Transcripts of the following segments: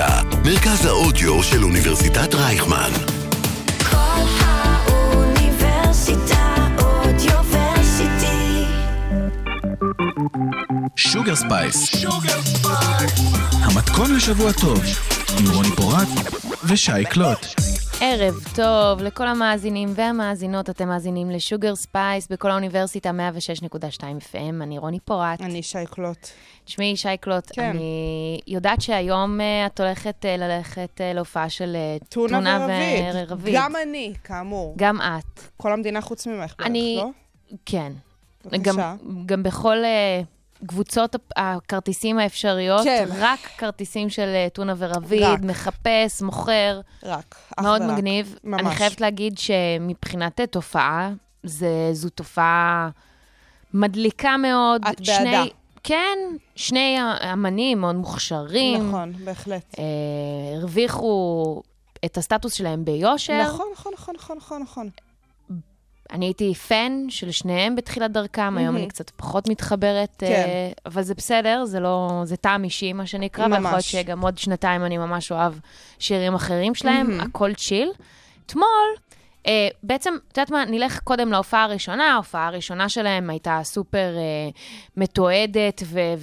האוניברסיטה, מרכז האודיו של אוניברסיטת רייכמן. קול האוניברסיטה Audioversity. Sugar Spice. המתכון לשבוע טוב, עם רוני פורט ושי קלוט. ערב טוב לכל המאזינים והמאזינות, אתם מאזינים ל Sugar Spice בקול האוניברסיטה 106.2 FM, אני רוני פורט. אני שי קלוט. תשמעי, שי קלוט, כן. אני יודעת שהיום אה, את הולכת אה, ללכת אה, להופעה של אה, טונה ורביד. גם אני, כאמור. גם את. כל המדינה חוץ ממך בערך, אני- לא? כן. בבקשה. גם, גם בכל קבוצות הכרטיסים האפשריות, כן. רק כרטיסים של אה, טונה ורביד, רק. מחפש, מוכר. רק. אך מאוד ורק. מגניב. ממש. אני חייבת להגיד שמבחינת תופעה, זה, זו תופעה מדליקה מאוד. את בעדה. כן, שני אמנים מאוד מוכשרים. נכון, בהחלט. אה, הרוויחו את הסטטוס שלהם ביושר. נכון, נכון, נכון, נכון, נכון, נכון. אני הייתי פן של שניהם בתחילת דרכם, היום אני קצת פחות מתחברת, כן. אה, אבל זה בסדר, זה לא, זה טעם אישי, מה שנקרא, ויכול להיות ממש. שגם עוד שנתיים אני ממש אוהב שירים אחרים שלהם, הכל צ'יל. אתמול, אה, בעצם, את יודעת מה, נלך קודם להופעה הראשונה, ההופעה הראשונה שלהם הייתה סופר אה, מתועדת ו-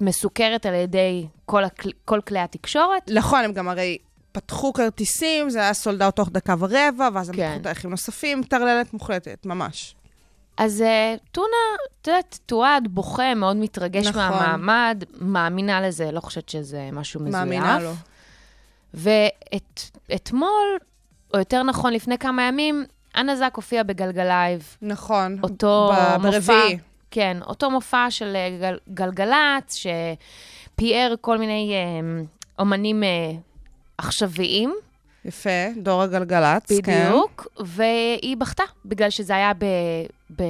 ומסוקרת על ידי כל, הכל- כל כלי התקשורת. נכון, הם גם הרי פתחו כרטיסים, זה היה סולד אאוט תוך דקה ורבע, ואז הם כן. פתחו תאריכים נוספים, טרללת מוחלטת, ממש. אז uh, טונה, את יודעת, תועד, בוכה, מאוד מתרגש נכון. מהמעמד, מאמינה לזה, לא חושבת שזה משהו מזויף. מאמינה לו. ואתמול, או יותר נכון, לפני כמה ימים, אנה זק הופיעה בגלגלייב. נכון. אותו ב- מופע. ברביעי. כן, אותו מופע של אה, גל, גלגלצ, שפיאר כל מיני אה, אומנים אה, עכשוויים. יפה, דור הגלגלצ, כן. בדיוק, והיא בכתה, בגלל שזה היה ב... ב...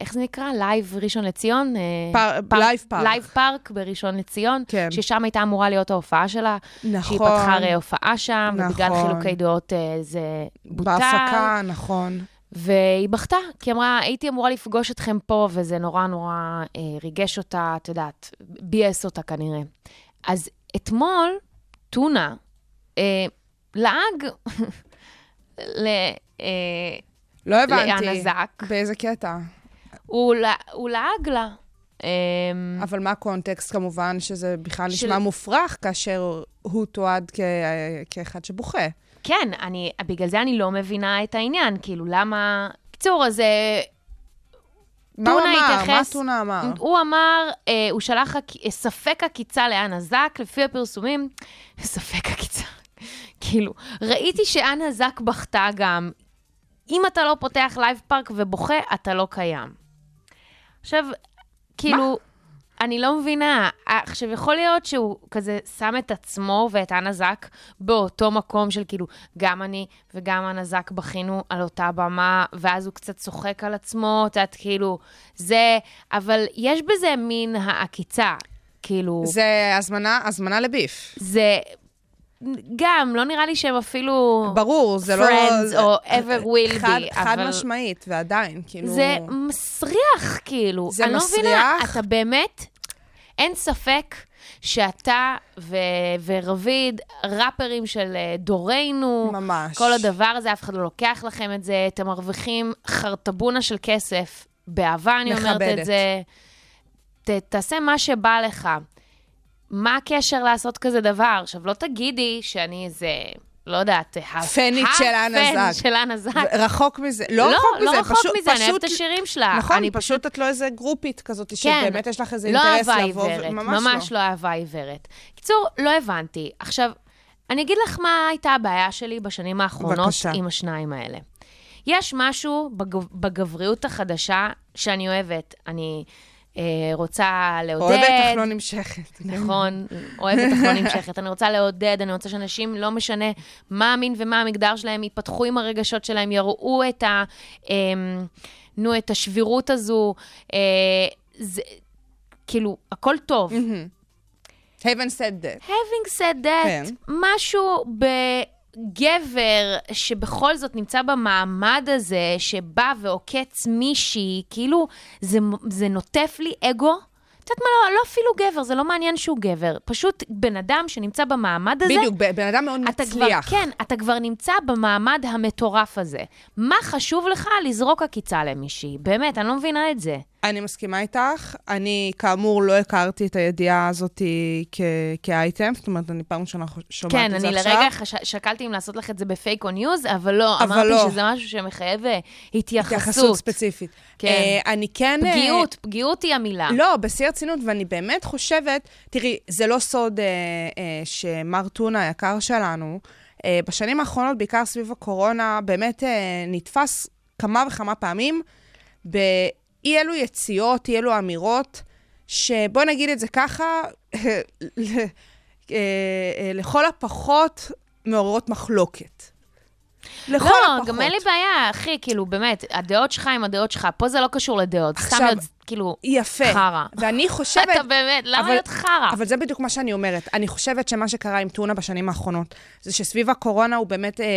איך זה נקרא? Live ראשון לציון? אה, פאר- Live Park. Live Park בראשון לציון, כן. ששם הייתה אמורה להיות ההופעה שלה. נכון. שהיא פתחה הרי הופעה שם, ובגלל נכון. חילוקי דעות אה, זה בוטל. בהפקה, נכון. והיא בכתה, כי אמרה, הייתי אמורה לפגוש אתכם פה, וזה נורא נורא אה, ריגש אותה, את יודעת, ביאס אותה כנראה. אז אתמול, טונה אה, לעג ל... אה, לא הבנתי. לאנה זק. באיזה קטע? הוא, לע- הוא לעג לה. אה, אבל מה הקונטקסט כמובן, שזה בכלל של- נשמע מופרך כאשר הוא תועד כ... כאחד שבוכה. כן, אני, בגלל זה אני לא מבינה את העניין, כאילו, למה... בקיצור, אז אה, מה הוא אמר? מה התייחס- טונה אמר? הוא אמר, אה, הוא שלח ספק עקיצה לאנה זק, לפי הפרסומים, ספק עקיצה. כאילו, ראיתי שאנה זק בכתה גם, אם אתה לא פותח Live Park ובוכה, אתה לא קיים. עכשיו, כאילו, אני לא מבינה. עכשיו, יכול להיות שהוא כזה שם את עצמו ואת אנה זק באותו מקום של כאילו, גם אני וגם אנה זק בכינו על אותה במה, ואז הוא קצת צוחק על עצמו, את יודעת, כאילו, זה, אבל יש בזה מין העקיצה. כאילו. זה הזמנה, הזמנה לביף. זה גם, לא נראה לי שהם אפילו... ברור, זה לא... Friends או ever will חד, be, חד אבל- משמעית, ועדיין, כאילו... זה מסריח, כאילו. זה אני לא מבינה, מסריח? אתה באמת, אין ספק שאתה ו- ורביד, ראפרים של אה, דורנו, ממש. כל הדבר הזה, אף אחד לא לוקח לכם את זה, אתם מרוויחים חרטבונה של כסף, באהבה אני אומרת מכבדת. את זה. ת, תעשה מה שבא לך. מה הקשר לעשות כזה דבר? עכשיו, לא תגידי שאני איזה, לא יודעת, פנית של אנה זק. של אנה זק. רחוק מזה. לא, לא, רחוק לא מזה, רחוק פשוט... מזה, אני אוהבת פשוט- את השירים שלה. נכון, אני פשוט את לא איזה גרופית כזאת, כן, שבאמת יש לך איזה לא אינטרס לבוא... עיוורת, ממש ממש לא. לא אהבה עיוורת. קיצור, לא הבנתי. עכשיו, אני אגיד לך מה הייתה הבעיה שלי בשנים האחרונות בבקשה. עם השניים האלה. יש משהו בגב, בגבריות החדשה שאני אוהבת. אני רוצה לעודד. אוהבת אך לא נמשכת. נכון, אוהבת אך לא נמשכת. אני רוצה לעודד, אני רוצה שאנשים, לא משנה מה המין ומה המגדר שלהם, ייפתחו עם הרגשות שלהם, יראו את ה... אמ, נו, את השבירות הזו. אה, זה, כאילו, הכל טוב. haven't said that. Having said that, כן. משהו בגבר שבכל זאת נמצא במעמד הזה, שבא ועוקץ מישהי, כאילו, זה, זה נוטף לי אגו את יודעת מה, לא, לא אפילו גבר, זה לא מעניין שהוא גבר. פשוט בן אדם שנמצא במעמד הזה, בדיוק, בן אדם מאוד אתה כבר, מצליח. כן, אתה כבר נמצא במעמד המטורף הזה. מה חשוב לך לזרוק עקיצה למישהי? באמת, אני לא מבינה את זה. אני מסכימה איתך. אני, כאמור, לא הכרתי את הידיעה הזאת כ- כאייטם, זאת אומרת, אני פעם ראשונה שומעת כן, את זה אני עכשיו. לרגע חש... שקלתי אם לעשות לך את זה בפייק או news, אבל לא, אבל אמרתי לא. שזה משהו שמחייב אה, התייחסות. התייחסות ספציפית. כן. אה, אני כן... אה, פגיעות, פגיעות היא המילה. לא, בשיא הרצינות, ואני באמת חושבת, תראי, זה לא סוד שמר טונה היקר שלנו, בשנים האחרונות, בעיקר סביב הקורונה, באמת נתפס כמה וכמה פעמים באי אלו יציאות, אי אלו אמירות, שבוא נגיד את זה ככה, אה, אה, לכל הפחות מעוררות מחלוקת. לכל לא, הפחות. גם אין לי בעיה, אחי, כאילו, באמת, הדעות שלך עם הדעות שלך, פה זה לא קשור לדעות, סתם להיות, כאילו, יפה. חרא. ואני חושבת... אתה באמת, למה אבל- להיות חרא? אבל זה בדיוק מה שאני אומרת. אני חושבת שמה שקרה עם טונה בשנים האחרונות, זה שסביב הקורונה הוא באמת אה, אה,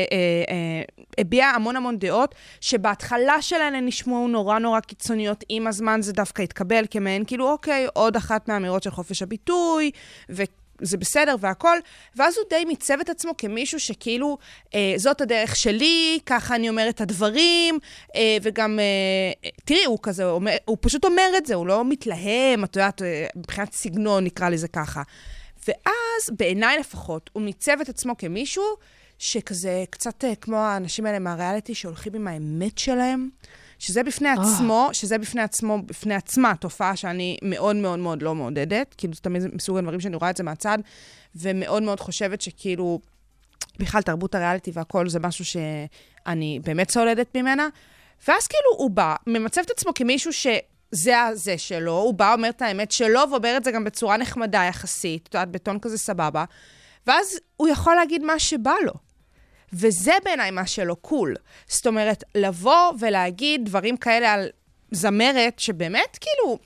אה, הביע המון המון דעות, שבהתחלה שלהן הן נשמעו נורא נורא קיצוניות, עם הזמן זה דווקא התקבל כמעין, כאילו, אוקיי, עוד אחת מהאמירות של חופש הביטוי, ו... זה בסדר והכל, ואז הוא די מיצב את עצמו כמישהו שכאילו, אה, זאת הדרך שלי, ככה אני אומר את הדברים, אה, וגם, אה, תראי, הוא כזה, הוא, אומר, הוא פשוט אומר את זה, הוא לא מתלהם, את יודעת, אה, מבחינת סגנון, נקרא לזה ככה. ואז, בעיניי לפחות, הוא מיצב את עצמו כמישהו שכזה, קצת אה, כמו האנשים האלה מהריאליטי שהולכים עם האמת שלהם, שזה בפני עצמו, שזה בפני עצמו, בפני עצמה, תופעה שאני מאוד מאוד מאוד לא מעודדת, כאילו זה תמיד מסוג הדברים שאני רואה את זה מהצד, ומאוד מאוד חושבת שכאילו, בכלל תרבות הריאליטי והכל זה משהו שאני באמת סולדת ממנה. ואז כאילו הוא בא, ממצב את עצמו כמישהו שזה הזה שלו, הוא בא, אומר את האמת שלו, ואומר את זה גם בצורה נחמדה יחסית, את יודעת, בטון כזה סבבה, ואז הוא יכול להגיד מה שבא לו. וזה בעיניי מה שלא קול. זאת אומרת, לבוא ולהגיד דברים כאלה על זמרת, שבאמת, כאילו,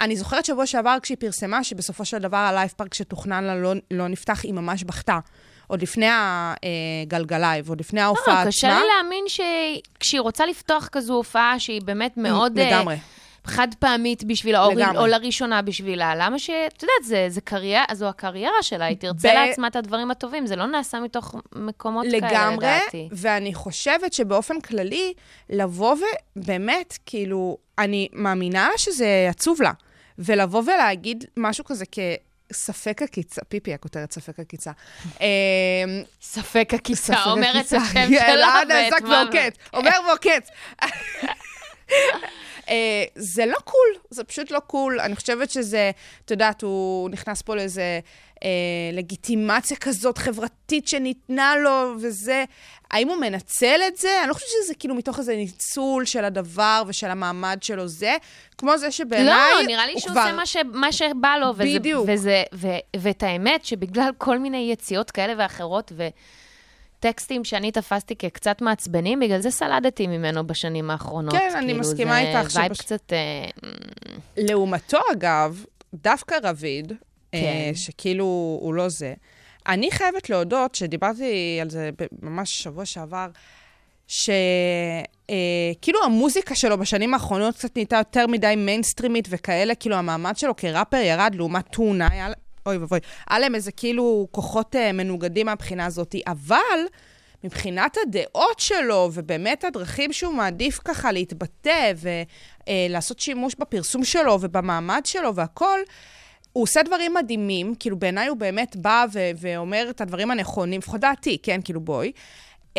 אני זוכרת שבוע שעבר כשהיא פרסמה, שבסופו של דבר ה Live Park שתוכנן לה לא, לא נפתח, היא ממש בכתה. עוד לפני הגלגלייב, עוד לפני ההופעה לא, עצמה. קשה לי להאמין שכשהיא רוצה לפתוח כזו הופעה שהיא באמת מאוד... אה, לגמרי. חד פעמית בשבילה, או, לגמרי. או לראשונה בשבילה. למה ש... את יודעת, זה, זה קריירה, זו הקריירה שלה, היא תרצה ב- לעצמה את הדברים הטובים, זה לא נעשה מתוך מקומות כאלה, לגמרי, לדעתי. ואני חושבת שבאופן כללי, לבוא ובאמת, כאילו, אני מאמינה שזה עצוב לה, ולבוא ולהגיד משהו כזה כספק עקיצה, פיפי הכותרת ספק עקיצה. אמ, ספק עקיצה, ספק אומר את. השם שלה אלעד ואת עסק. ועוקץ, אומר ועוקץ. אה, זה לא קול, זה פשוט לא קול. אני חושבת שזה, את יודעת, הוא נכנס פה לאיזה אה, לגיטימציה כזאת חברתית שניתנה לו, וזה... האם הוא מנצל את זה? אני לא חושבת שזה כאילו מתוך איזה ניצול של הדבר ושל המעמד שלו זה, כמו זה שבעיניי לא, נראה לי הוא שהוא כבר- עושה מה, ש... מה שבא לו. וזה, בדיוק. וזה, ו... ואת האמת, שבגלל כל מיני יציאות כאלה ואחרות, וטקסטים שאני תפסתי כקצת מעצבנים, בגלל זה סלדתי ממנו בשנים האחרונות. כן, אני כאילו, מסכימה זה איתך, ו-wibe שבש- קצת... אה, לעומתו, אגב, דווקא רביד, כן. כן. שכאילו הוא לא זה, אני חייבת להודות, שדיברתי על זה ממש שבוע שעבר, שכאילו המוזיקה שלו בשנים האחרונות קצת נהייתה יותר מדי מיינסטרימית וכאלה, כאילו המעמד שלו כראפר ירד לעומת טונה, היה, אוי ואבוי, היה להם איזה כאילו כוחות אה, מנוגדים מהבחינה הזאת, אבל מבחינת הדעות שלו, ובאמת הדרכים שהוא מעדיף ככה להתבטא ולעשות שימוש בפרסום שלו ובמעמד שלו והכול, הוא עושה דברים מדהימים, כאילו בעיניי הוא באמת בא ו- ואומר את הדברים הנכונים, לפחות דעתי, כן, כאילו בואי. Um,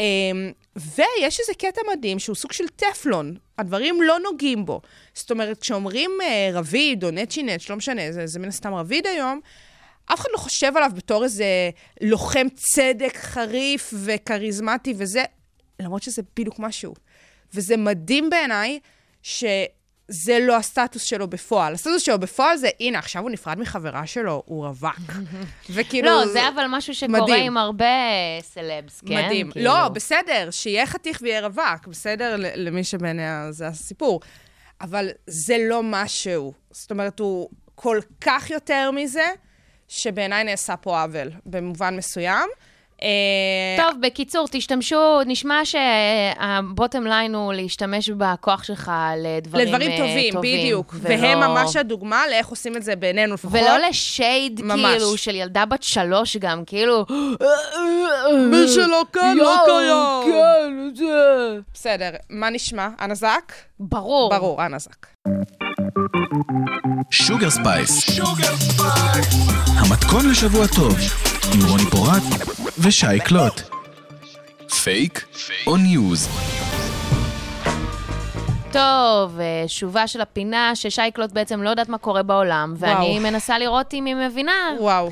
ויש איזה קטע מדהים שהוא סוג של טפלון, הדברים לא נוגעים בו. זאת אומרת, כשאומרים uh, רביד או נצ'י נץ', לא משנה, זה, זה מן הסתם רביד היום, אף אחד לא חושב עליו בתור איזה לוחם צדק חריף וכריזמטי וזה, למרות שזה בדיוק משהו. וזה מדהים בעיניי שזה לא הסטטוס שלו בפועל. הסטטוס שלו בפועל זה, הנה, עכשיו הוא נפרד מחברה שלו, הוא רווק. וכאילו... לא, זה אבל משהו שקורה מדהים. עם הרבה סלבס, כן? מדהים. כאילו. לא, בסדר, שיהיה חתיך ויהיה רווק, בסדר למי שבעיניה זה הסיפור. אבל זה לא משהו. זאת אומרת, הוא כל כך יותר מזה, שבעיניי נעשה פה עוול, במובן מסוים. אה, טוב, בקיצור, תשתמשו, נשמע שהבוטם ליין הוא להשתמש בכוח שלך לדברים, לדברים אה, טובים, בדיוק. ולא- והם ממש הדוגמה לאיך עושים את זה בעינינו לפחות. ולא ל-shade, ממש. כאילו, של ילדה בת שלוש גם, כאילו... מי שלא כאן, לא קיים. כן, זה... בסדר, מה נשמע? אין עסק? ברור. ברור, אין עסק. שוגר ספייס. המתכון לשבוע טוב, עם רוני פורט ושי קלוט. פייק או news? טוב, אה, שובה של הפינה, ששייקלוט בעצם לא יודעת מה קורה בעולם, ואני וואו. מנסה לראות אם היא מבינה. וואו,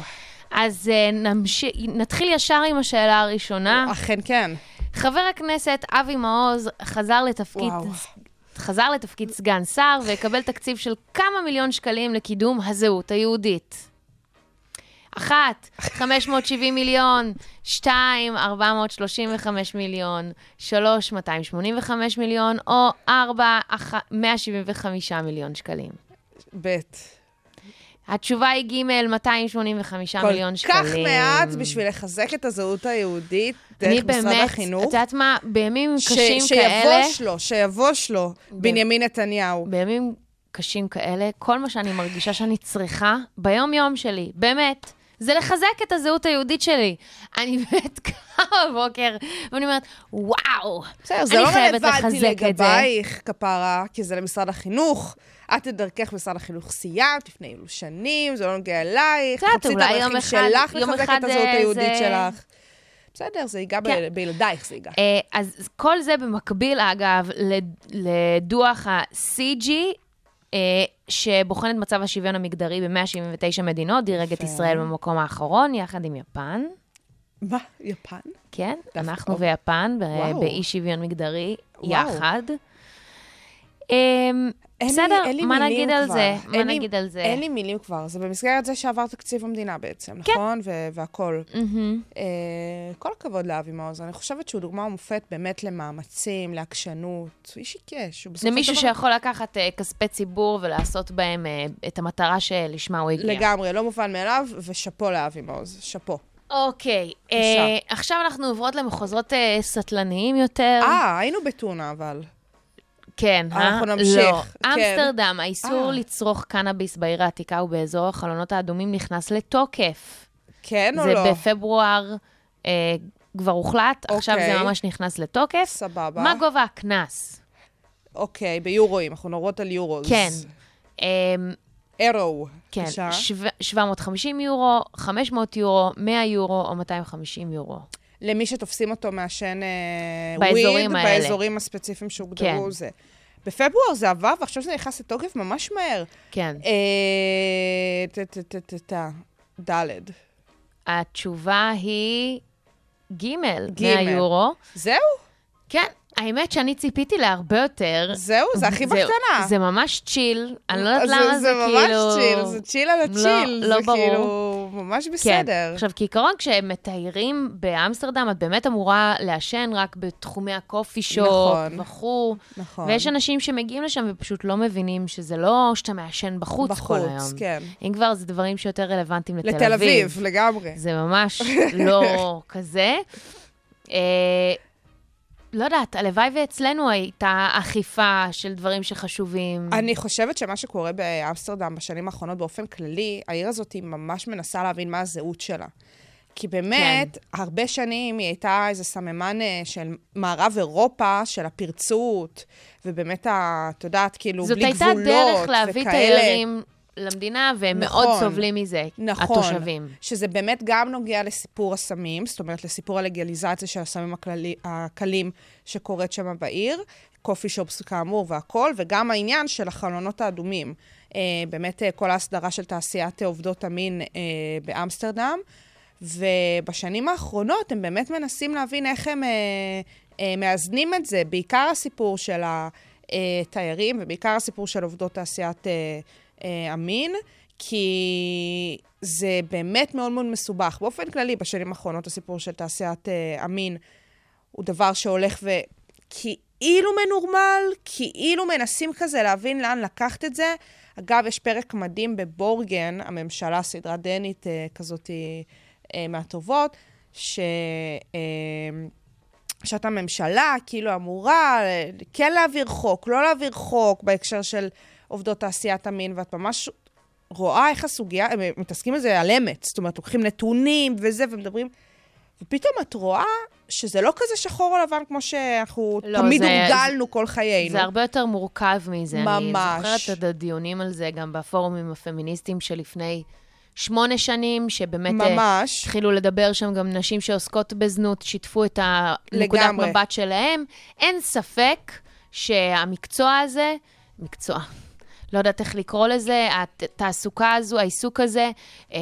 אז אה, נמש... נתחיל ישר עם השאלה הראשונה. אכן כן. חבר הכנסת אבי מעוז חזר לתפקיד... וואו. חזר לתפקיד סגן שר ויקבל תקציב של כמה מיליון שקלים לקידום הזהות היהודית. אחת, 570 מיליון, שתיים, 435 מיליון, שלוש, 285 מיליון, או ארבע, אח- 175 מיליון שקלים. בית. התשובה היא ג' 285 מיליון שקלים. כל כך מעט בשביל לחזק את הזהות היהודית דרך משרד באמת, החינוך. את יודעת מה, בימים ש- קשים כאלה... שיבוש לו, שיבוש לו, בנימין נתניהו. בימים קשים כאלה, כל מה שאני מרגישה שאני צריכה ביום-יום שלי, באמת, זה לחזק את הזהות היהודית שלי. אני באמת קמה בבוקר, ואני אומרת, וואו, בסדר, זה אני לא חייבת רלוונטי לחזק את זה. לגבייך, כפרה, כי זה למשרד החינוך. את את דרכך משרד החינוך סיימת לפני אילו שנים, זה לא נוגע אלייך. תחפשי את הדרכים שלך לחזק את הזהות אה, היהודית שלך. בסדר, זה ייגע כן. בילדייך, זה ייגע. אה, אז כל זה במקביל, אגב, לד- לדוח ה-CG, אה, שבוחן את מצב השוויון המגדרי ב-179 מדינות, דירג את. ישראל במקום האחרון, יחד עם יפן. מה, יפן? כן, אנחנו ויפן. באי שוויון מגדרי. יחד. בסדר, אין לי מה נגיד על כבר. זה? מה לי- נגיד על זה? אין לי מילים כבר. זה במסגרת זה שעבר תקציב המדינה בעצם, נכון? ו- והכול. מהמם. אה, כל הכבוד לאבי מעוז. אני חושבת שהוא דוגמה ומופת באמת למאמצים, לעקשנות. איש עיקש. של למישהו דבר- שיכול לקחת אה, כספי ציבור ולעשות בהם אה, את המטרה שלשמה הוא הגיע. לגמרי, לא מובן מאליו, ושאפו לאבי מעוז. שאפו. אוקיי, אה, עכשיו אנחנו עוברות למחוזות אה, סטלניים יותר. אה, היינו בטונה, אבל. כן, אה? אנחנו נמשיך, לא. כן. אמסטרדם, האיסור אה. לצרוך קנאביס בעיר העתיקה ובאזור החלונות האדומים נכנס לתוקף. כן או זה לא? בפברואר אה, כבר הוחלט, עכשיו זה אוקיי. ממש נכנס לתוקף. סבבה. מה גובה הקנס? אוקיי, ביורואים, אנחנו מדברות על יורוז. כן. אמ, אירו. כן. שו- 750 יורו, 500 יורו, 100 יורו או 250 יורו. למי שתופסים אותו מעשן אה, באזורים וויד, האלה. באזורים הספציפיים שהוגדרו כן. זה. בפברואר זה עבר, ועכשיו זה נכנס לתוקף ממש מהר. כן. אה, ט- ט- ט- ט- ט- ד'. התשובה היא ג', 100 ג'. יורו. זהו? כן, האמת שאני ציפיתי להרבה יותר. זהו? זה הכי זה- בקטנה. זה ממש צ'יל, אני לא יודעת למה זה, זה ממש כאילו... צ'יל, זה צ'יל על הצ'יל. לא זה ברור. ממש כן. בסדר. עכשיו, כעיקרון, כשמתיירים באמסטרדם, את באמת אמורה לעשן רק בתחומי הקופי שופ, נכון. וכו'. נכון. ויש אנשים שמגיעים לשם ופשוט לא מבינים שזה לא שאתה מעשן בחוץ, כל בחוץ, היום. כן. אם כבר, זה דברים שיותר רלוונטיים לתל, לתל אביב, לגמרי. זה ממש לא כזה. לא יודעת, הלוואי ואצלנו הייתה אכיפה של דברים שחשובים. אני חושבת שמה שקורה באמסטרדם בשנים האחרונות באופן כללי, העיר הזאת היא ממש מנסה להבין מה הזהות שלה. כי באמת, כן. הרבה שנים היא הייתה איזה סממן אה, של מערב אירופה, של הפרצות, ובאמת, את יודעת, כאילו, זאת בלי הייתה גבולות דרך להביא וכאלה. תיירים למדינה, והם נכון, מאוד סובלים מזה, נכון, התושבים. שזה באמת גם נוגע לסיפור הסמים, זאת אומרת, לסיפור הלגליזציה של הסמים הכללי, הקלים שקורית שם בעיר, קופי שופס כאמור והכול, וגם העניין של החלונות האדומים. אה, באמת, אה, כל ההסדרה של תעשיית אה, עובדות המין אה, באמסטרדם. ובשנים האחרונות הם באמת מנסים להבין איך הם אה, אה, מאזנים את זה, בעיקר הסיפור של התיירים ובעיקר הסיפור של עובדות תעשיית אה, אה, המין, כי זה באמת מאוד מאוד מסובך. באופן כללי, בשנים האחרונות הסיפור של תעשיית אה, המין הוא דבר שהולך וכאילו מנורמל, כאילו מנסים כזה להבין לאן לקחת את זה. אגב, יש פרק מדהים בבורגן, הממשלה, סדרה דנית אה, כזאת מהטובות, ש... שאתה ממשלה, כאילו אמורה כן להעביר חוק, לא להעביר חוק בהקשר של עובדות תעשיית המין, ואת ממש רואה איך הסוגיה, הם מתעסקים בזה על אמת. זאת אומרת, לוקחים נתונים וזה, ומדברים... ופתאום את רואה שזה לא כזה שחור או לבן כמו שאנחנו לא, תמיד זה- הורגלנו כל חיינו. זה הרבה יותר מורכב מזה. אני ממש. זוכרת את הדיונים על זה גם בפורומים הפמיניסטיים שלפני שמונה שנים, שבאמת... אה, ממש. התחילו לדבר שם גם נשים שעוסקות בזנות, שיתפו את הנקודת. מבט שלהם. אין ספק שהמקצוע הזה, מקצוע, לא יודעת איך לקרוא לזה, התעסוקה הזו, העיסוק הזה, אה,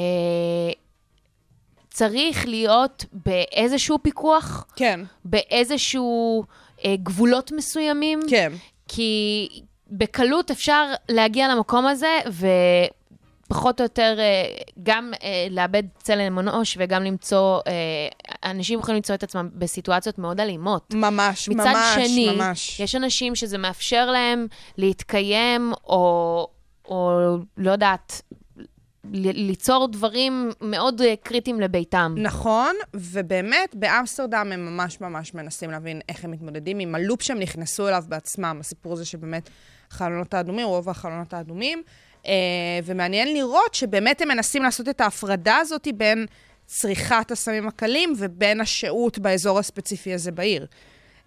צריך להיות באיזשהו פיקוח, כן, באיזשהו אה, גבולות מסוימים. כן. כי בקלות אפשר להגיע למקום הזה, ופחות או יותר אה, גם אה, לאבד צלם אנוש וגם למצוא, אה, אנשים יכולים למצוא את עצמם בסיטואציות מאוד אלימות. ממש, מצד ממש, שני, ממש. יש אנשים שזה מאפשר להם להתקיים, או, או לא יודעת, ליצור דברים מאוד קריטיים לביתם. נכון, ובאמת, באמסטרדם הם ממש ממש מנסים להבין איך הם מתמודדים עם הלופ שהם נכנסו אליו בעצמם, הסיפור הזה שבאמת החלונות האדומים, רוב החלונות האדומים, ומעניין לראות שבאמת הם מנסים לעשות את ההפרדה הזאת בין צריכת הסמים הקלים ובין השהות באזור הספציפי הזה בעיר.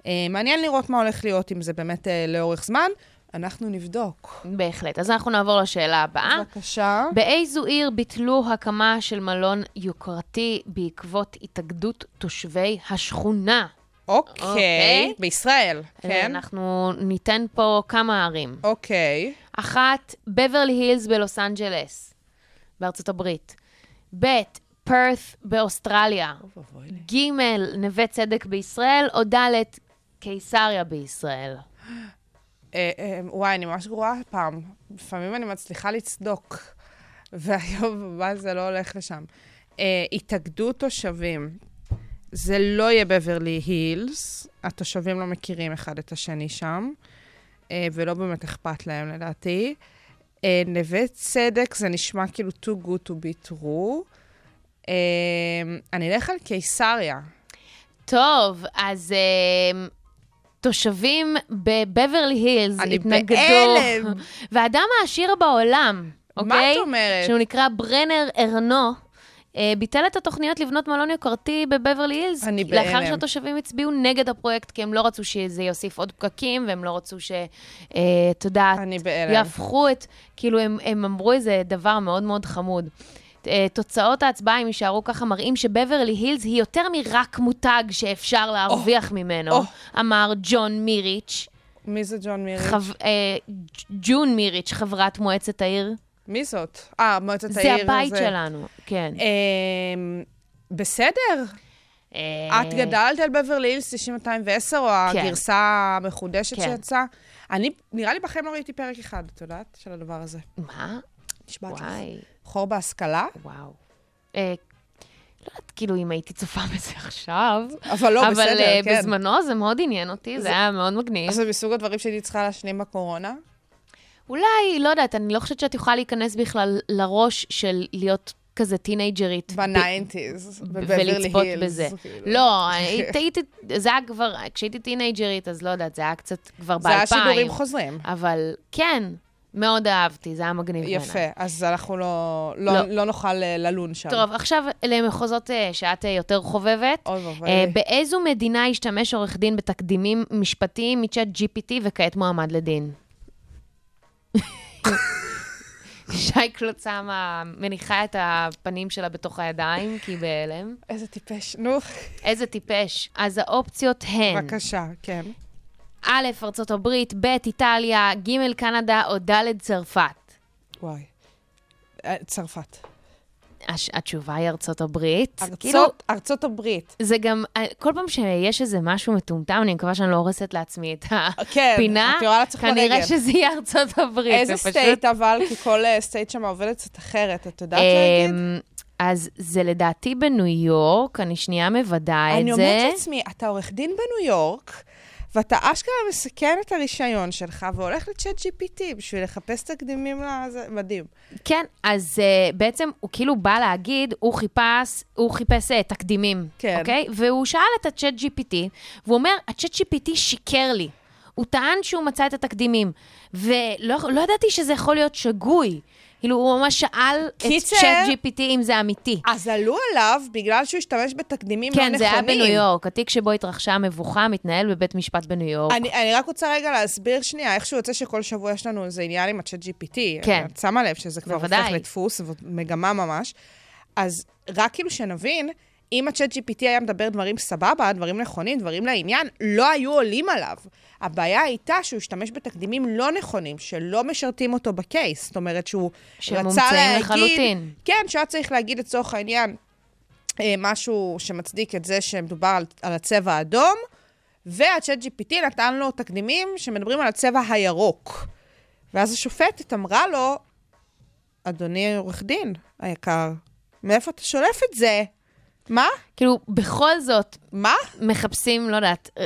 אה, מעניין לראות מה הולך להיות עם זה באמת אה, לאורך זמן. אנחנו נבדוק. בהחלט. אז אנחנו נעבור לשאלה הבאה. בבקשה. באיזו עיר ביטלו הקמה של מלון יוקרתי בעקבות התאגדות תושבי השכונה? אוקיי. אוקיי. בישראל, כן? אנחנו ניתן פה כמה ערים. אוקיי. אחת, בברלי הילס בלוס אנג'לס, בארצות הברית. ב', פרת באוסטרליה. ג', נווה צדק בישראל, או ד', קיסריה בישראל. אה, אה, וואי, אני ממש גרועה הפעם. לפעמים אני מצליחה לצדוק, והיום מה זה לא הולך לשם. אה, התאגדות תושבים. זה לא יהיה בברלי הילס, התושבים לא מכירים אחד את השני שם, ולא באמת אכפת להם לדעתי. אה, נווה צדק זה נשמע כאילו too good to be true. אה, אני אלך על קיסריה. טוב, אז אה, תושבים בבברלי הילס אני התנגדו. בהלם. והאדם העשיר בעולם, אוקיי? מה את אומרת? שהוא נקרא ברנר ארנו, אה, ביטל את התוכניות לבנות מלון יוקרתי בבברלי הילס. אני לאחר בהלם. שהתושבים הצביעו נגד הפרויקט, כי הם לא רצו שזה יוסיף עוד פקקים, והם לא רצו ש... אה, את יודעת, אני בהלם. יהפכו את... כאילו, הם, הם אמרו איזה דבר מאוד מאוד חמוד. אה, תוצאות ההצבעה, אם יישארו ככה, מראים שבברלי הילס היא יותר מרק מותג שאפשר להרוויח ממנו, או. אמר ג'ון מיריץ', מי זה ג'ון מירי? חב... אה, ג'ון מיריץ', חברת מועצת העיר. מי זאת? אה, מועצת זה העיר. הבית שלנו, כן. אמ, בסדר. אה, את גדלת על בברלי הילס 9210, או כן. הגרסה המחודשת כן. שיצאה? אני, נראה לי בחיים לא ראיתי פרק אחד, את יודעת? של הדבר הזה. מה? נשבעת לך. וואי, חור בהשכלה? וואו. אה, לא יודעת, כאילו, אם הייתי צופה בזה עכשיו. אבל לא, אבל בסדר, אה, כן. בזמנו זה מאוד עניין אותי, זה היה מאוד מגניב. אז זה מסוג הדברים שהייתי צריכה להשלים בקורונה? אולי, לא יודעת, אני לא חושבת שאת יכולה להיכנס בכלל לראש של להיות כזה teenager ית. בניינטיז, בבברלי הילס. ולצפות בזה. כאילו. לא, היית- הייתי, זה היה כבר, כשהייתי טינג'רית, אז לא יודעת, זה היה קצת כבר זה היה באלפיים. שידורים חוזרים. אבל כן, מאוד אהבתי, זה היה מגניב בעיניי. יפה, אז אנחנו לא, לא, לא. לא נוכל אה, ללון שם. טוב, עכשיו למחוזות אה, שאת אה, יותר חובבת. אוי ואבוי. באיזו מדינה השתמש עורך דין בתקדימים משפטיים מצ'אט GPT וכעת מועמד לדין? שי קלוצמה מניחה את הפנים שלה בתוך הידיים, כי היא בהלם. איזה טיפש. נו, איזה טיפש. אז האופציות הן, בבקשה, כן. א', ארצות הברית, ב', איטליה, ג', קנדה או ד', צרפת. וואי. אה, צרפת. הש- התשובה היא ארצות הברית. כאילו, ארצות, ארצות הברית. זה גם, אה, כל פעם שיש איזה משהו מטומטם, אני מקווה שאני לא הורסת לעצמי את כן, הפינה. את יורה לעצמך כנראה. שזה יהיה ארצות הברית. איזה זה פשוט- state אבל? כי כל אה, state שם עובדת קצת אחרת, את יודעת להגיד? אמ, אז זה לדעתי בניו יורק, אני שנייה מוודאה את אני זה. אומרת לעצמי, אתה עורך דין בניו יורק, ואתה אשכרה מסכן את הרישיון שלך והולך לצ'אט GPT בשביל לחפש תקדימים לזה, מדהים. כן, אז uh, בעצם הוא כאילו בא להגיד, הוא חיפש, הוא חיפש uh, תקדימים, כן. אוקיי? והוא שאל את הצ'אט GPT, והוא אומר, הצ'אט GPT שיקר לי. הוא טען שהוא מצא את התקדימים, ולא לא ידעתי שזה יכול להיות שגוי. כאילו, הוא ממש שאל קיצר- את צ'אט GPT אם זה אמיתי. אז עלו עליו בגלל שהוא השתמש בתקדימים לא כן, נכונים. זה היה בניו יורק. התיק שבו התרחשה המבוכה מתנהל בבית משפט בניו יורק. אני, אני רק רוצה רגע להסביר שנייה, איכשהו יוצא שכל שבוע יש לנו איזה עניין עם הצ'אט GPT. כן. את שמה לב שזה כבר בוודאי. הופך לדפוס, מגמה ממש. אז רק כאילו שנבין, אם הצ'אט GPT היה מדבר דברים סבבה, דברים נכונים, דברים לעניין, לא היו עולים עליו. הבעיה הייתה שהוא השתמש בתקדימים לא נכונים, שלא משרתים אותו בקייס. זאת אומרת שהוא רצה להגיד... לחלוטין. כן, שהיה צריך להגיד לצורך העניין אה, משהו שמצדיק את זה שמדובר על, על הצבע האדום, והצ'אט GPT נתן לו תקדימים שמדברים על הצבע הירוק. ואז השופטת אמרה לו, אדוני עורך דין היקר, מאיפה אתה שולף את זה? מה? כאילו, בכל זאת, מה? מחפשים, לא יודעת, אה,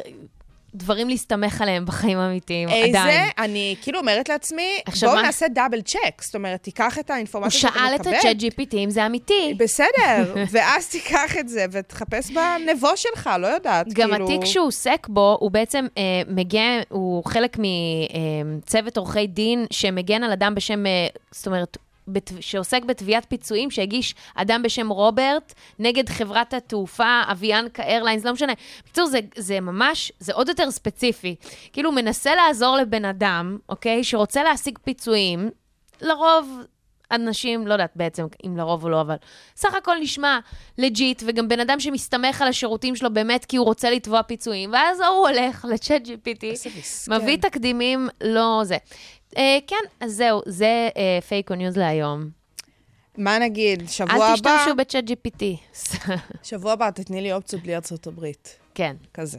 דברים להסתמך עליהם בחיים האמיתיים, איזה? עדיין. אני כאילו אומרת לעצמי, בואו מה- נעשה דאבל צ'ק. זאת אומרת, תיקח את הוא האינפורמציה שאתה שאל מקבל. את הצ'אט GPT אם זה אמיתי. בסדר, ואז תיקח את זה ותחפש בנבו שלך, לא יודעת. גם כאילו... התיק שהוא עוסק בו, הוא בעצם אה, מגן, הוא חלק מצוות עורכי דין שמגן על אדם בשם, אה, זאת אומרת, שעוסק בתביעת פיצויים שהגיש אדם בשם רוברט נגד חברת התעופה אביאנקה איירליינס, לא משנה. בקיצור, זה, זה ממש, זה עוד יותר ספציפי. כאילו, מנסה לעזור לבן אדם, אוקיי, שרוצה להשיג פיצויים, לרוב אנשים, לא יודעת בעצם אם לרוב או לא, אבל סך הכל נשמע legit, וגם בן אדם שמסתמך על השירותים שלו באמת כי הוא רוצה לתבוע פיצויים, ואז הוא הולך לצ'אט GPT. מביא תקדימים, לא זה. אה, כן, אז זהו, זה פייק או news להיום. מה נגיד, שבוע הבא, תשתמשו ב-ChatGPT. שבוע הבא תתני לי אופציות בלי ארצות הברית. כן. כזה.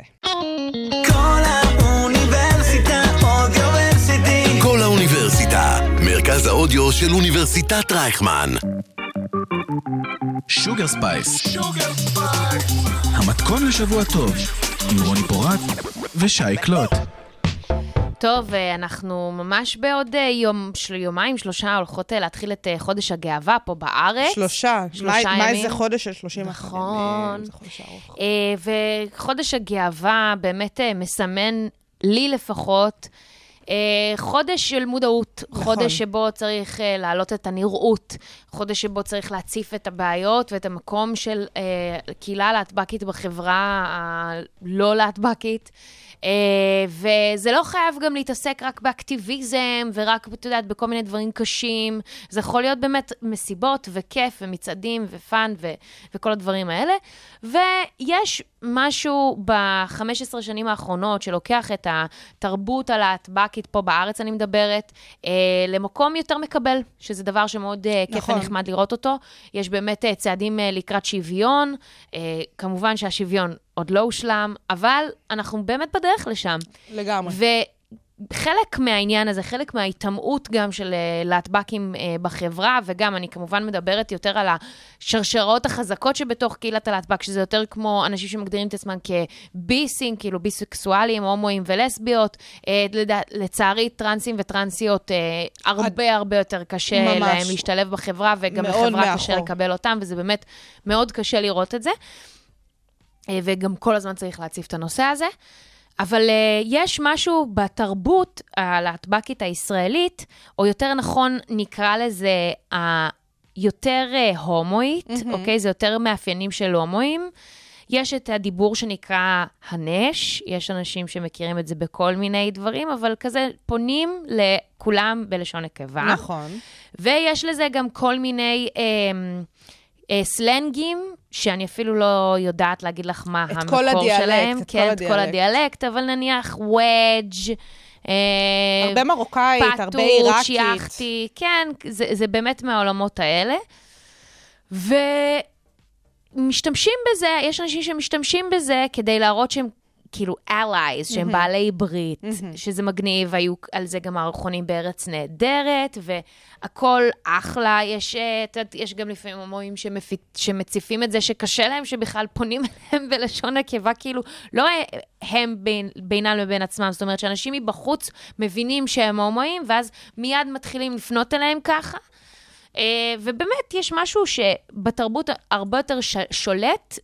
כל האוניברסיטה audioversity. כל האוניברסיטה, מרכז האודיו של אוניברסיטת רייכמן. שוגר ספייס. המתכון לשבוע טוב, עם רוני פורט ושי קלוט. טוב, אה, אנחנו ממש בעוד אה, יום, של יומיים, שלושה, הולכות אה, להתחיל את חודש הגאווה פה בארץ. שלושה. שלושה מה- מה ימים. איזה חודש של 30 נכון. זה חודש ארוך. וחודש הגאווה באמת מסמן, לי לפחות, חודש של מודעות, נכון. חודש שבו צריך להעלות את הנראות, חודש שבו צריך להציף את הבעיות ואת המקום של קהילה להטבקית בחברה הלא להטבקית. אה, וזה לא חייב גם להתעסק רק באקטיביזם ורק, את יודעת, בכל מיני דברים קשים. זה יכול להיות באמת מסיבות וכיף ומצעדים ופאן ו- וכל הדברים האלה. ויש משהו ב-15 שנים האחרונות שלוקח את התרבות הלהטבקית, פה בארץ אני מדברת, אה, למקום יותר מקבל, שזה דבר שמאוד אה, כיף נכון. ונחמד לראות אותו. יש באמת אה, צעדים אה, לקראת שוויון. אה, כמובן שהשוויון עוד לא הושלם, אבל אנחנו באמת בדרך לשם. לגמרי. וחלק מהעניין הזה, חלק מההיטמעות גם של אה, להטב"קים אה, בחברה, וגם אני כמובן מדברת יותר על השרשרות החזקות שבתוך קהילת הלהטב"ק, שזה יותר כמו אנשים שמגדירים את עצמם כביסים, כאילו ביסקסואלים, הומואים ולסביות. אה, לצערי, טרנסים וטרנסיות, הרבה הרבה יותר קשה ממש. להם להשתלב בחברה, וגם בחברה קשה מאחור. לקבל אותם, וזה באמת מאוד קשה לראות את זה. אה, וגם כל הזמן צריך להציף את הנושא הזה. אבל uh, יש משהו בתרבות הלהטב"קית הישראלית, או יותר נכון, נקרא לזה היותר uh, הומואית, mm-hmm. אוקיי? זה יותר מאפיינים של הומואים. יש את הדיבור שנקרא הנש, יש אנשים שמכירים את זה בכל מיני דברים, אבל כזה פונים לכולם בלשון נקבה. נכון. ויש לזה גם כל מיני אה, אה, סלנגים, שאני אפילו לא יודעת להגיד לך מה המקור כל הדיאלקט, שלהם. את כל כן, את כל הדיאלקט. הדיאלקט, אבל נניח וודג', אה, הרבה מרוקאית, הרבה פטוץ', עיראקית. יאכטי, כן, זה, זה באמת מהעולמות האלה. ומשתמשים בזה, יש אנשים שמשתמשים בזה כדי להראות שהם כאילו allies, שהם בעלי ברית, שזה מגניב, היו על זה גם מערכונים בארץ נהדרת, והכל אחלה. יש, אה, יש גם לפעמים הומואים שמציפים את זה שקשה להם, שבכלל פונים אליהם בלשון נקבה, כאילו, לא הם בין, בינם לבין עצמם, זאת אומרת שאנשים מבחוץ מבינים שהם הומואים, ואז מיד מתחילים לפנות אליהם ככה. אה, ובאמת, יש משהו שבתרבות הרבה יותר שולט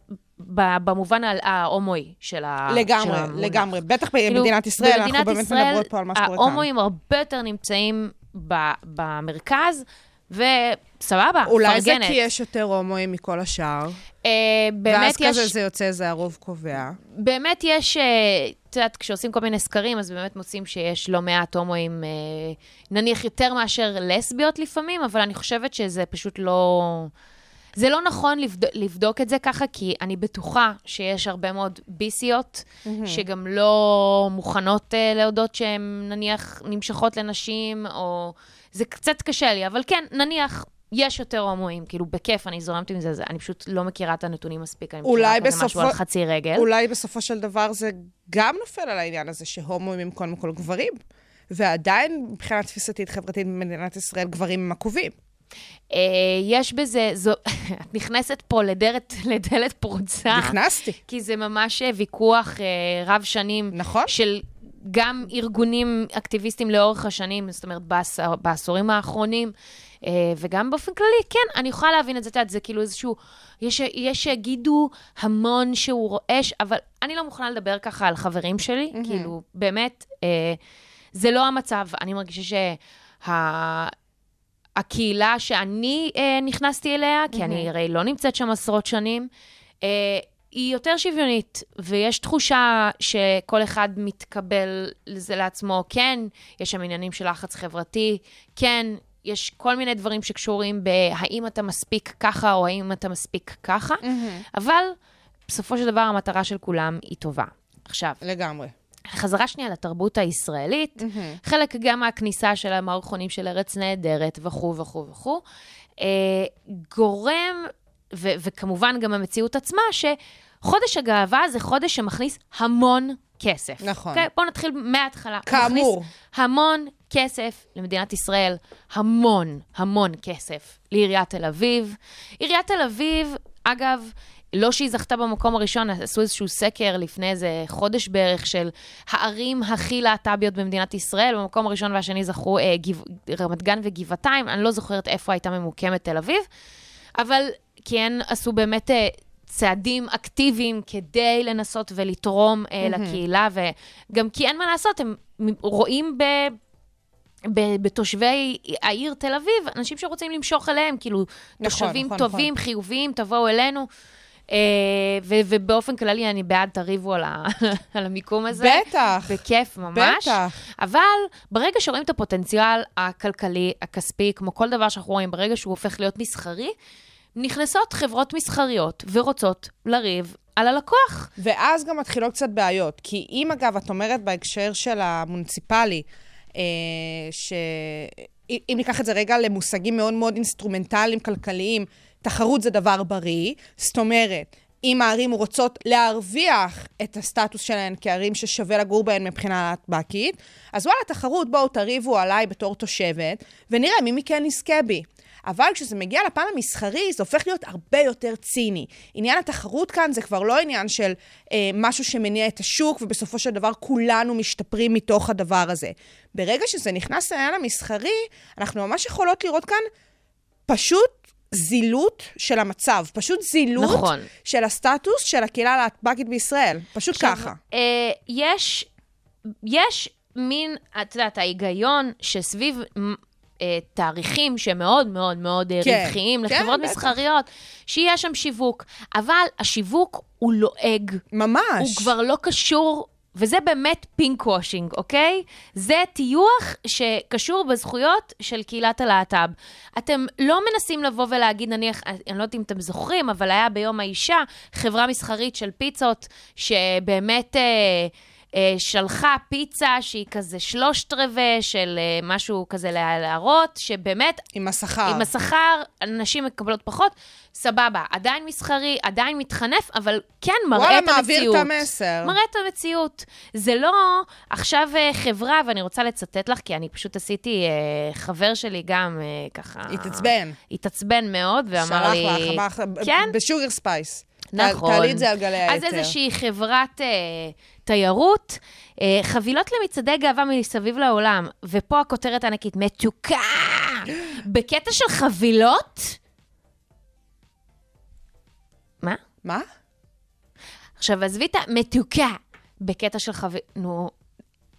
במובן ההומואי של ה- של לגמרי, המונח. לגמרי. בטח כאילו, במדינת ישראל, אנחנו במדינת באמת ישראל, מדברות פה על מה שקורה כאן. ההומואים הרבה יותר נמצאים ב- במרכז, וסבבה, אולי זה מפרגנת. כי יש יותר הומואים מכל השאר, אה, באמת ואז יש... כזה זה יוצא, זה הרוב קובע. באמת יש, אה, את יודעת, כשעושים כל מיני סקרים, אז באמת מוצאים שיש לא מעט הומואים, אה, נניח יותר מאשר לסביות לפעמים, אבל אני חושבת שזה פשוט לא... זה לא נכון לבד... לבדוק את זה ככה, כי אני בטוחה שיש הרבה מאוד ביסיות, שגם לא מוכנות אה, להודות שהן נניח נמשכות לנשים, או... זה קצת קשה לי, אבל כן, נניח... יש יותר הומואים, כאילו, בכיף, אני זורמת עם זה, זה, אני פשוט לא מכירה את הנתונים מספיק, אני מכירה כזה משהו בסופו- על חצי רגל. אולי בסופו של דבר זה גם נופל על העניין הזה שהומואים הם קודם כל גברים, ועדיין מבחינה תפיסתית חברתית במדינת ישראל גברים הם עקובים. אה, יש בזה, זו, את נכנסת פה לדלת, לדלת פרוצה. נכנסתי. כי זה ממש אה, ויכוח אה, רב שנים. נכון. של גם ארגונים אקטיביסטים לאורך השנים, זאת אומרת, בעשור, בעשורים האחרונים, וגם באופן כללי, כן, אני יכולה להבין את זה, את יודעת, זה כאילו איזשהו, יש, יש שיגידו המון שהוא רועש, אבל אני לא מוכנה לדבר ככה על חברים שלי, mm-hmm. כאילו, באמת, זה לא המצב. אני מרגישה שה... הקהילה שאני אה, נכנסתי אליה, כי אני הרי לא נמצאת שם עשרות שנים, אה, היא יותר שוויונית, ויש תחושה שכל אחד מתקבל לזה לעצמו. כן, יש שם עניינים של לחץ חברתי, כן, יש כל מיני דברים שקשורים בהאם אתה מספיק ככה או האם אתה מספיק ככה, אבל בסופו של דבר המטרה של כולם היא טובה. עכשיו, לגמרי. חזרה שנייה לתרבות הישראלית, mm-hmm. חלק גם מהכניסה של המערכונים של ארץ נהדרת וכו' וכו' וכו', אה, גורם, ו- וכמובן גם המציאות עצמה, שחודש הגאווה זה חודש שמכניס המון כסף. נכון. Okay? בואו נתחיל מההתחלה. כאמור. המון כסף למדינת ישראל, המון, המון כסף לעיריית תל אביב. עיריית תל אביב, אגב, לא שהיא זכתה במקום הראשון, עשו איזשהו סקר לפני איזה חודש בערך של הערים הכי להט"ביות במדינת ישראל. במקום הראשון והשני זכו אה, גב... רמת גן וגבעתיים, אני לא זוכרת איפה הייתה ממוקמת תל אביב, אבל כן עשו באמת אה, צעדים אקטיביים כדי לנסות ולתרום אה, לקהילה, וגם כי אין מה לעשות, הם רואים ב... בתושבי העיר תל אביב, אנשים שרוצים למשוך אליהם, כאילו, נכון, תושבים נכון, טובים, חיוביים, תבואו אלינו. אה, ו- ובאופן כללי, אני בעד, תריבו על, ה- על המיקום הזה. בטח. בכיף ממש. בטח. אבל ברגע שרואים את הפוטנציאל הכלכלי, הכספי, כמו כל דבר שאנחנו רואים, ברגע שהוא הופך להיות מסחרי, נכנסות חברות מסחריות ורוצות לריב על הלקוח. ואז גם מתחילות קצת בעיות. כי אם, אגב, את אומרת בהקשר של המוניציפלי, אה, שאם ניקח את זה רגע למושגים מאוד מאוד אינסטרומנטליים, כלכליים, תחרות זה דבר בריא. זאת אומרת, אם הערים רוצות להרוויח את הסטטוס שלהן כערים ששווה לגור בהן מבחינה להט"בקית, אז וואלה, תחרות, בואו תריבו עליי בתור תושבת, ונראה מי מכן יזכה בי. אבל כשזה מגיע לפן המסחרי, זה הופך להיות הרבה יותר ציני. עניין התחרות כאן זה כבר לא עניין של אה, משהו שמניע את השוק, ובסופו של דבר כולנו משתפרים מתוך הדבר הזה. ברגע שזה נכנס לעניין המסחרי, אנחנו ממש יכולות לראות כאן פשוט זילות של המצב. פשוט זילות נכון. של הסטטוס של הקהילה הלהטב"קית בישראל. פשוט ככה. אה, יש, יש מין, את יודעת, ההיגיון שסביב אה, תאריכים שמאוד מאוד מאוד אה, כן, רווחיים כן, לחברות בטח. מסחריות, שיהיה שם שיווק. אבל השיווק הוא לועג. ממש. הוא כבר לא קשור, וזה באמת פינק וושינג, אוקיי? זה טיוח שקשור בזכויות של קהילת הלהט"ב. אתם לא מנסים לבוא ולהגיד, נניח, אני לא יודעת אם אתם זוכרים, אבל היה ביום האישה חברה מסחרית של פיצות, שבאמת... אה, שלחה פיצה שהיא כזה שלושת רבעי של אה, משהו כזה לה- להראות, שבאמת עם השכר. עם השכר, נשים מקבלות פחות, סבבה. עדיין מסחרי, עדיין מתחנף, אבל כן מראה וואלה, את המציאות. מעביר את המסר. מראה את המציאות. זה לא עכשיו אה, חברה, ואני רוצה לצטט לך, כי אני פשוט עשיתי, אה, חבר שלי גם אה, ככה... התעצבן. התעצבן מאוד, ואמר שלח לי... לך, אמר לך, ב- כן? בשוגר ספייס. נכון. תעלי את זה על גלי אז היתר. איזושהי חברת אה, תיירות, אה, חבילות למצעדי גאווה מסביב לעולם, ופה הכותרת הענקית, מתוקה! בקטע של חבילות? מה? מה? עכשיו, עזבי את המתוקה בקטע של חבילות, נו,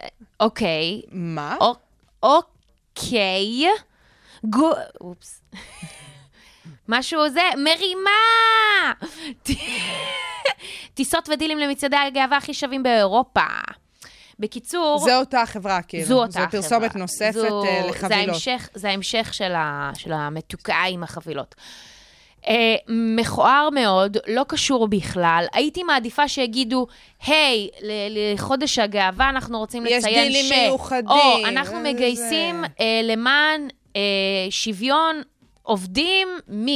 אה, אוקיי, מה? אוקיי, גו... אופס. משהו זה, מרימה! טיסות ודילים למצעדי הגאווה הכי שווים באירופה. בקיצור, זה אותה חברה, כאילו. זו אותה זו חברה. פרסומת נוספת זו- אה, זה לחבילות. ההמשך, זה ההמשך של, ה, של המתוקה עם החבילות. אה, מכוער מאוד, לא קשור בכלל. הייתי מעדיפה שיגידו, היי, ל- לחודש הגאווה אנחנו רוצים יש לציין דילים ש... מיוחדים, או, אנחנו מגייסים אה, למען אה, שוויון עובדים מ...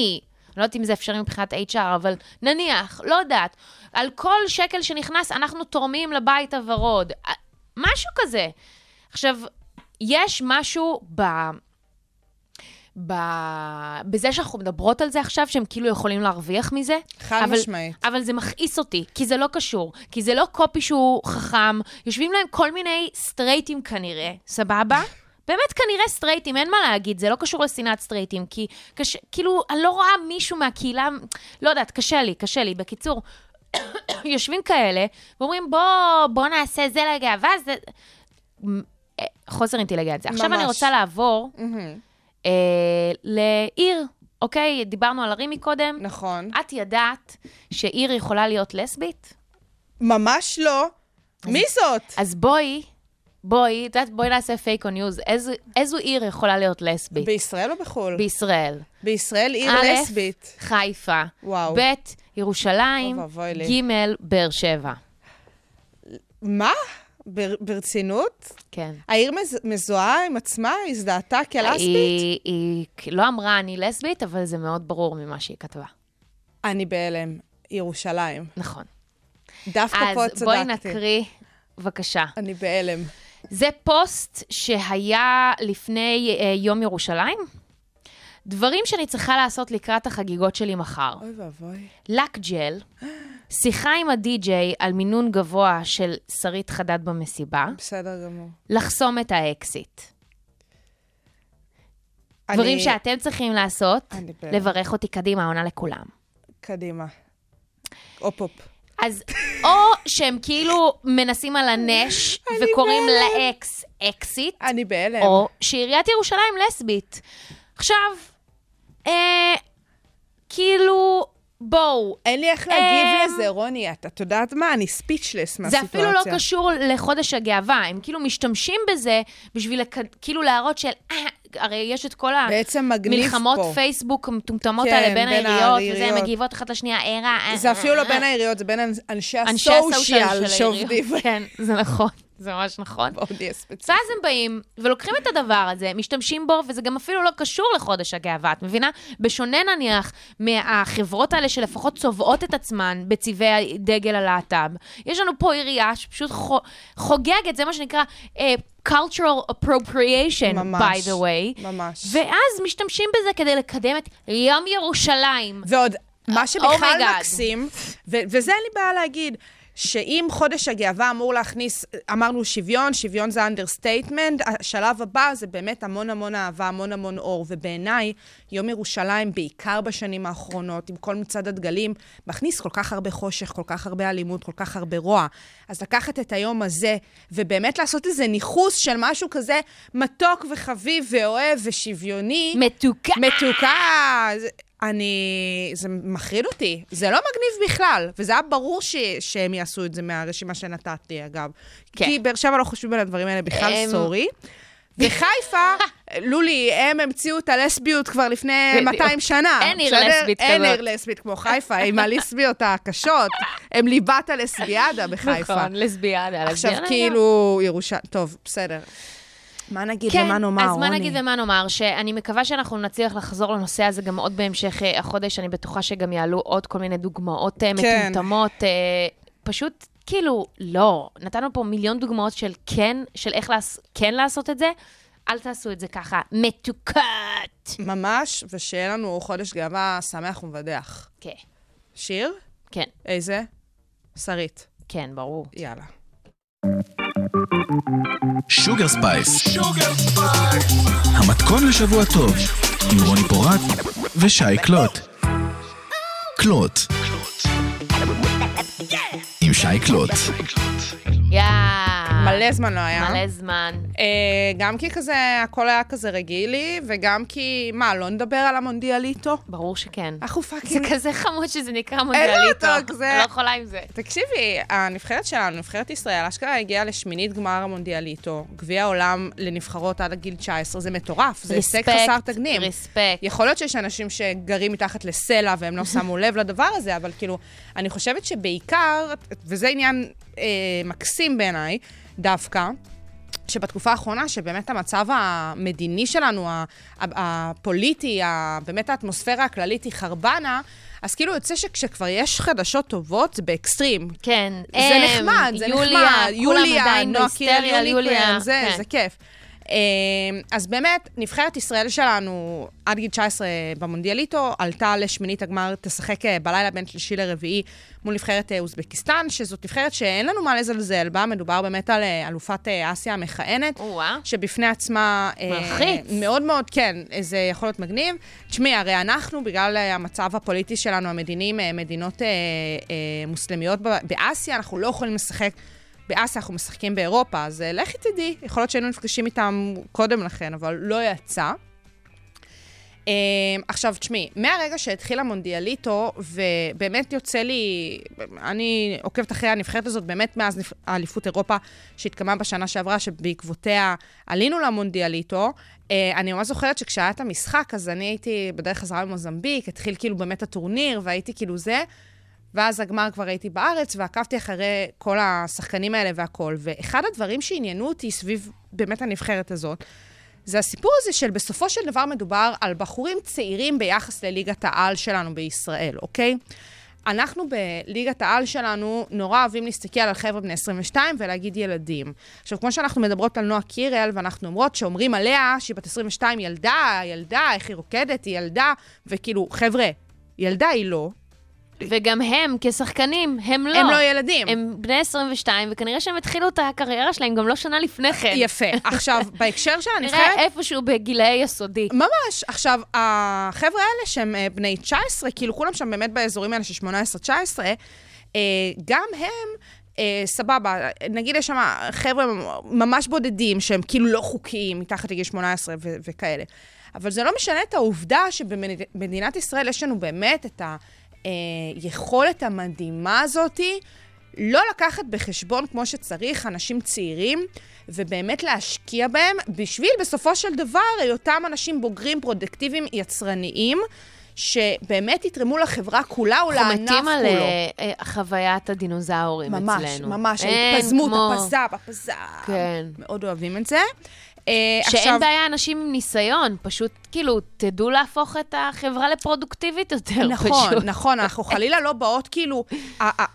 אני לא יודעת אם זה אפשרי מבחינת HR, אבל נניח, לא יודעת, על כל שקל שנכנס אנחנו תורמים לבית הוורוד. אה, משהו כזה. עכשיו, יש משהו ב... ב... בזה שאנחנו מדברות על זה עכשיו, שהם כאילו יכולים להרוויח מזה. חד אבל, משמעית. אבל זה מכעיס אותי, כי זה לא קשור. כי זה לא קופי שהוא חכם, יושבים להם כל מיני סטרייטים כנראה, סבבה? באמת כנראה סטרייטים, אין מה להגיד, זה לא קשור לשנאת סטרייטים, כי קשה, כאילו, אני לא רואה מישהו מהקהילה, לא יודעת, קשה לי, קשה לי. בקיצור, יושבים כאלה, ואומרים, בוא, בוא נעשה זה לגאווה, זה... אה, חוסר אינטליגנציה. עכשיו אני ממש. רוצה לעבור. אה, לעיר, אוקיי? דיברנו על ערים מקודם. נכון. את ידעת שעיר יכולה להיות לסבית? ממש לא. מי זאת? אז בואי, בואי, את יודעת, בואי נעשה fake או news. איזו, איזו עיר יכולה להיות לסבית? בישראל או בחו"ל? בישראל. בישראל עיר א', לסבית. חיפה. וואו. ב', ירושלים. ג', באר שבע. מה? בר- ברצינות? כן. העיר מז- מזוהה עם עצמה? הזדהתה כלסבית? היא, היא לא אמרה אני לסבית, אבל זה מאוד ברור ממה שהיא כתבה. אני בהלם. ירושלים. נכון. דווקא פה צדקתי. אז בואי נקריא, בבקשה. אני בהלם. זה פוסט שהיה לפני אה, יום ירושלים. דברים שאני צריכה לעשות לקראת החגיגות שלי מחר. אוי ואבוי. לק ג'ל, שיחה עם הדי-ג'יי על מינון גבוה של שרית חדד במסיבה, בסדר גמור. לחסום את האקסית. אני- דברים שאתם צריכים לעשות. לברך אותי קדימה, עונה לכולם. קדימה. הופ-הופ. אז או שהם כאילו מנסים על הנש וקוראים לאקס אקסיט, אני בהלם. או שעיריית ירושלים לסבית. עכשיו, אה, כאילו, בואו, אין לי איך להגיב אמ, לזה, רוני. את את יודעת מה? אני ספיצ'לס זה מהסיטואציה. אפילו לא קשור לחודש הגאווה, הם כאילו משתמשים בזה בשביל לכ... כאילו להראות של... אה, הרי יש את כל המלחמות פה. פייסבוק המטומטמות כן, האלה בין בין העיריות, וזה, העיריות. הן מגיבות אחת לשנייה, ערה, אה, זה אפילו לא אה, בין אה. העיריות, זה בין אנשי הסושיאל שעובדים. כן, זה נכון, זה ממש נכון. בואו נהיה ספציפיים. ואז הם באים ולוקחים את הדבר הזה, משתמשים בו, וזה גם אפילו לא קשור לחודש הגאווה, את מבינה? בשונה נניח מהחברות האלה שלפחות צובעות את עצמן בצבעי דגל הלהט"ב, יש לנו פה עירייה שפשוט חו- חוגגת, זה מה שנקרא uh, cultural appropriation, ממש, by the way. ממש. ואז משתמשים בזה כדי לקדם את יום ירושלים. ועוד, מה שבכלל oh my god. מקסים, ו- וזה אין לי בעיה להגיד, שאם חודש הגאווה אמור להכניס, אמרנו שוויון, שוויון זה understatement, השלב הבא זה באמת המון המון אהבה, המון המון אור, ובעיניי, יום ירושלים, בעיקר בשנים האחרונות, עם כל מצעד הדגלים, מכניס כל כך הרבה חושך, כל כך הרבה אלימות, כל כך הרבה רוע. אז לקחת את היום הזה, ובאמת לעשות איזה ניכוס של משהו כזה מתוק וחביב ואוהב ושוויוני, מתוקה. מתוקה. אני... זה מחריד אותי. זה לא מגניב בכלל, וזה היה ברור ש... שהם יעשו את זה מהרשימה שנתת לי, אגב. כן. כי באר שבע לא חושבים על הדברים האלה בכלל, הם- סורי. בחיפה, לולי, הם המציאו את הלסביות כבר לפני בדיוק. 200 שנה. אין עיר? לסבית אין כזאת. עיר לסבית כמו חיפה, עם הלסביות הקשות. הם ליבת הלסביאדה בחיפה. נכון, לסביאדה. עכשיו. כאילו, ירושלים... טוב, בסדר. מה נגיד כן, ומה נאמר, אז מה רוני? נגיד ומה נאמר? שאני מקווה שאנחנו נצליח לחזור לנושא הזה גם עוד בהמשך אה, החודש. אני בטוחה שגם יעלו עוד כל מיני דוגמאות אה, כן. מטומטמות. אה, פשוט, כאילו, לא. נתנו פה מיליון דוגמאות של כן, של איך לעש, כן לעשות את זה. אל תעשו את זה ככה מתוקת. ממש, ושיהיה לנו חודש גאווה שמח ומבדח. כן, שיר? כן, איזה? שרית. כן, ברור. יאללה. שוגר ספייס. המתכון לשבוע טוב, עם רוני פורט ושי קלוט. קלוט. עם שי קלוט. yeah. מלא זמן לא היה. מלא זמן. אה, גם כי כזה, הכל היה כזה רגילי, וגם כי, מה, לא נדבר על המונדיאליטו? ברור שכן. אנחנו זה fucking... כזה חמוד שזה נקרא מונדיאליטו. מתוק זה. אני לא יכולה עם זה. תקשיבי, הנבחרת שלנו, נבחרת ישראל, אשכרה הגיעה לשמינית גמר המונדיאליטו, גביע העולם לנבחרות עד הגיל 19, זה מטורף, זה הישג חסר תקדים. רספקט. יכול להיות שיש אנשים שגרים מתחת לסלע והם לא שמו לב לדבר הזה, אבל כאילו, אני חושבת שבעיקר, וזה עניין אה, מקסים בעיניי, דווקא, שבתקופה האחרונה, שבאמת המצב המדיני שלנו, הפוליטי, באמת האטמוספירה הכללית היא חרבנה, אז כאילו יוצא שכשכבר יש חדשות טובות, זה באקסטרים. כן. זה הם, נחמד, זה יוליה, נחמד. כולם יוליה, עדיין בהיסטריה יוליה. יוניקורן, זה, כן. זה כיף. אה, אז באמת, נבחרת ישראל שלנו, עד גיל 19 במונדיאליטו, עלתה לשמינית הגמר, תשחק אה, בלילה בין שלישי לרביעי מול נבחרת אה, אוזבקיסטן, שזאת נבחרת שאין לנו מה לזלזל בה, מדובר באמת על אה, אלופת אסיה המכהנת. שבפני עצמה... מלחיץ. מאוד מאוד, כן, זה יכול להיות מגניב. תשמעי, הרי אנחנו, בגלל המצב הפוליטי שלנו, המדיני, אה, מדינות מוסלמיות באסיה, אנחנו לא יכולים לשחק. באסיה אנחנו משחקים באירופה, אז אה, לכי תדעי, יכול להיות שהיינו נפגשים איתם קודם לכן, אבל לא יצא. Uh, עכשיו, תשמעי, מהרגע שהתחיל המונדיאליטו, ובאמת יוצא לי, אני עוקבת אחרי הנבחרת הזאת באמת מאז האליפות אירופה שהתקיימה בשנה שעברה, שבעקבותיה עלינו למונדיאליטו. Uh, אני ממש זוכרת שכשהיה את המשחק, אז אני הייתי בדרך חזרה למוזמביק, התחיל כאילו באמת הטורניר, והייתי כאילו זה, ואז הגמר כבר הייתי בארץ, ועקבתי אחרי כל השחקנים האלה והכול. ואחד הדברים שעניינו אותי סביב באמת הנבחרת הזאת, זה הסיפור הזה של בסופו של דבר מדובר על בחורים צעירים ביחס לליגת העל שלנו בישראל, אוקיי? אנחנו בליגת העל שלנו נורא אוהבים להסתכל על חבר'ה בני 22 ולהגיד ילדים. עכשיו, כמו שאנחנו מדברות על נועה קירל, ואנחנו אומרות שאומרים עליה שהיא בת 22 ילדה, ילדה, איך היא רוקדת, היא ילדה, וכאילו, חבר'ה, ילדה היא לא, וגם הם, כשחקנים, הם לא. הם לא ילדים. הם בני 22, וכנראה שהם התחילו את הקריירה שלהם גם לא שנה לפני כן. יפה. עכשיו, בהקשר של הנבחרת... נראה איפשהו בגילאי יסודי. ממש. עכשיו, החבר'ה האלה שהם אה, בני 19, כאילו כולם שם באמת באזורים האלה של 18-19, אה, גם הם... אה, סבבה, נגיד יש שם חבר'ה ממש בודדים שהם כאילו לא חוקיים, מתחת לגיל 18 ו- וכאלה. אבל זה לא משנה את העובדה שבמדינת ישראל יש לנו באמת את היכולת המדהימה הזאתי לא לקחת בחשבון כמו שצריך אנשים צעירים, ובאמת להשקיע בהם, בשביל בסופו של דבר היותם אנשים בוגרים, פרודקטיביים, יצרניים, שבאמת יתרמו לחברה כולה או אנחנו לענף מתים על כולו. אה, אה, חוויית הדינוזאורים ממש, אצלנו. ממש, אין ההתפזמות, כמו- הפזב, הפזב. כן. מאוד אוהבים את זה. אה, שאין עכשיו- בעיה אנשים עם ניסיון, פשוט כאילו, תדעו להפוך את החברה לפרודוקטיבית יותר, נכון, פשוט. נכון, אנחנו חלילה לא באות, כאילו,